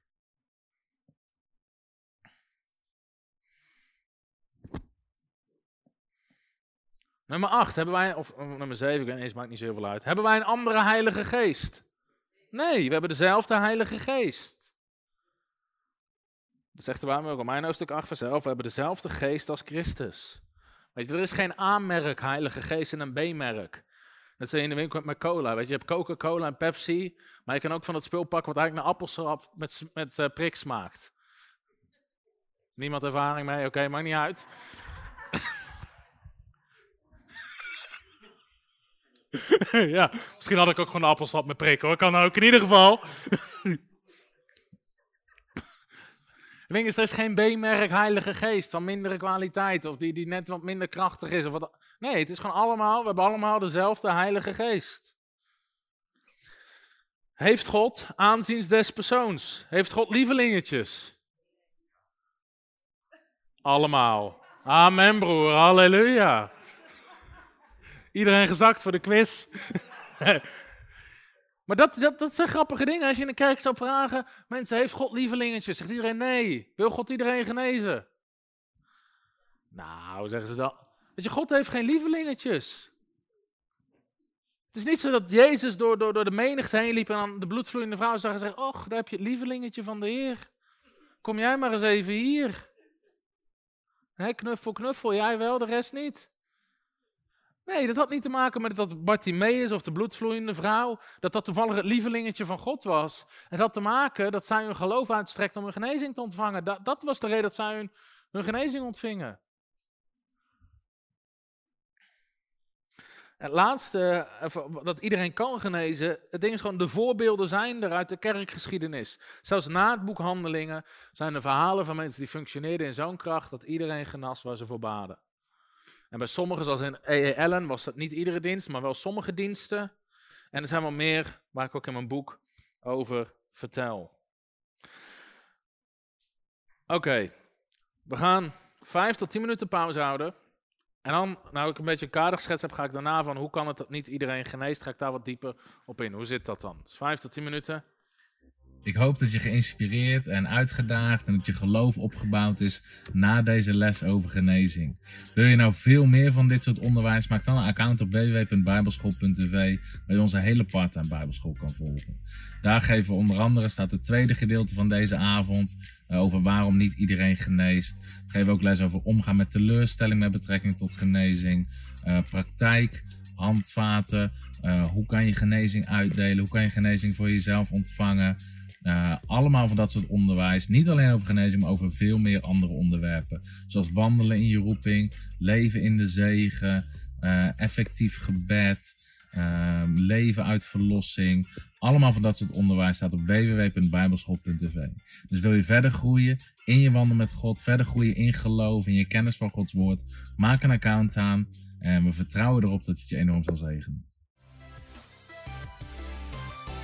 Nummer 8, hebben wij, of nummer 7, ik weet niet eens, maakt niet zoveel uit. Hebben wij een andere Heilige Geest? Nee, we hebben dezelfde Heilige Geest. Dat zegt de Bijbel ook Romein hoofdstuk 8 vers 11. We hebben dezelfde geest als Christus. Weet je, er is geen A-merk Heilige Geest en een B-merk. Dat ze in de winkel met cola. Weet je, je hebt Coca-Cola en Pepsi. Maar je kan ook van het spul pakken wat eigenlijk naar appelsap met, met uh, prik smaakt. Niemand ervaring mee? Oké, maakt niet uit. [laughs] ja, misschien had ik ook gewoon appelsap met prik hoor. Kan ook in ieder geval. [laughs] Wingers, er is geen B-merk Heilige Geest van mindere kwaliteit of die, die net wat minder krachtig is. Of wat, nee, het is gewoon allemaal, we hebben allemaal dezelfde Heilige Geest. Heeft God aanziens des persoons? Heeft God lievelingetjes? Allemaal. Amen, broer. Halleluja. Iedereen gezakt voor de quiz. [laughs] maar dat, dat, dat zijn grappige dingen. Als je in de kerk zou vragen, mensen, heeft God lievelingetjes? Zegt iedereen nee. Wil God iedereen genezen? Nou, zeggen ze dan. Weet je, God heeft geen lievelingetjes. Het is niet zo dat Jezus door, door, door de menigte heen liep en aan de bloedvloeiende vrouw zag en zei: Och, daar heb je het lievelingetje van de Heer. Kom jij maar eens even hier. Knuffel, knuffel, jij wel, de rest niet. Nee, dat had niet te maken met dat Bartimaeus of de bloedvloeiende vrouw, dat dat toevallig het lievelingetje van God was. Het had te maken dat zij hun geloof uitstrekt om hun genezing te ontvangen. Dat, dat was de reden dat zij hun, hun genezing ontvingen. Het laatste, dat iedereen kan genezen, het ding is gewoon, de voorbeelden zijn er uit de kerkgeschiedenis. Zelfs na het boek Handelingen zijn er verhalen van mensen die functioneerden in zo'n kracht dat iedereen genas waar ze voor baden. En bij sommigen, zoals in EELN, was dat niet iedere dienst, maar wel sommige diensten. En er zijn wel meer waar ik ook in mijn boek over vertel. Oké, we gaan vijf tot tien minuten pauze houden. En dan, nou ik een beetje een kader geschetst heb, ga ik daarna van hoe kan het dat niet iedereen geneest, ga ik daar wat dieper op in. Hoe zit dat dan? Dus vijf tot tien minuten. Ik hoop dat je geïnspireerd en uitgedaagd en dat je geloof opgebouwd is na deze les over genezing. Wil je nou veel meer van dit soort onderwijs? Maak dan een account op www.bijbelschool.tv waar je onze hele part-time bijbelschool kan volgen. Daar geven we onder andere, staat het tweede gedeelte van deze avond, uh, over waarom niet iedereen geneest. We geven ook les over omgaan met teleurstelling met betrekking tot genezing, uh, praktijk, handvaten, uh, hoe kan je genezing uitdelen, hoe kan je genezing voor jezelf ontvangen. Uh, allemaal van dat soort onderwijs. Niet alleen over genezing, maar over veel meer andere onderwerpen. Zoals wandelen in je roeping, leven in de zegen, uh, effectief gebed, uh, leven uit verlossing. Allemaal van dat soort onderwijs staat op www.bijbelschool.tv. Dus wil je verder groeien in je wandel met God, verder groeien in geloof, in je kennis van Gods woord, maak een account aan en we vertrouwen erop dat het je enorm zal zegenen.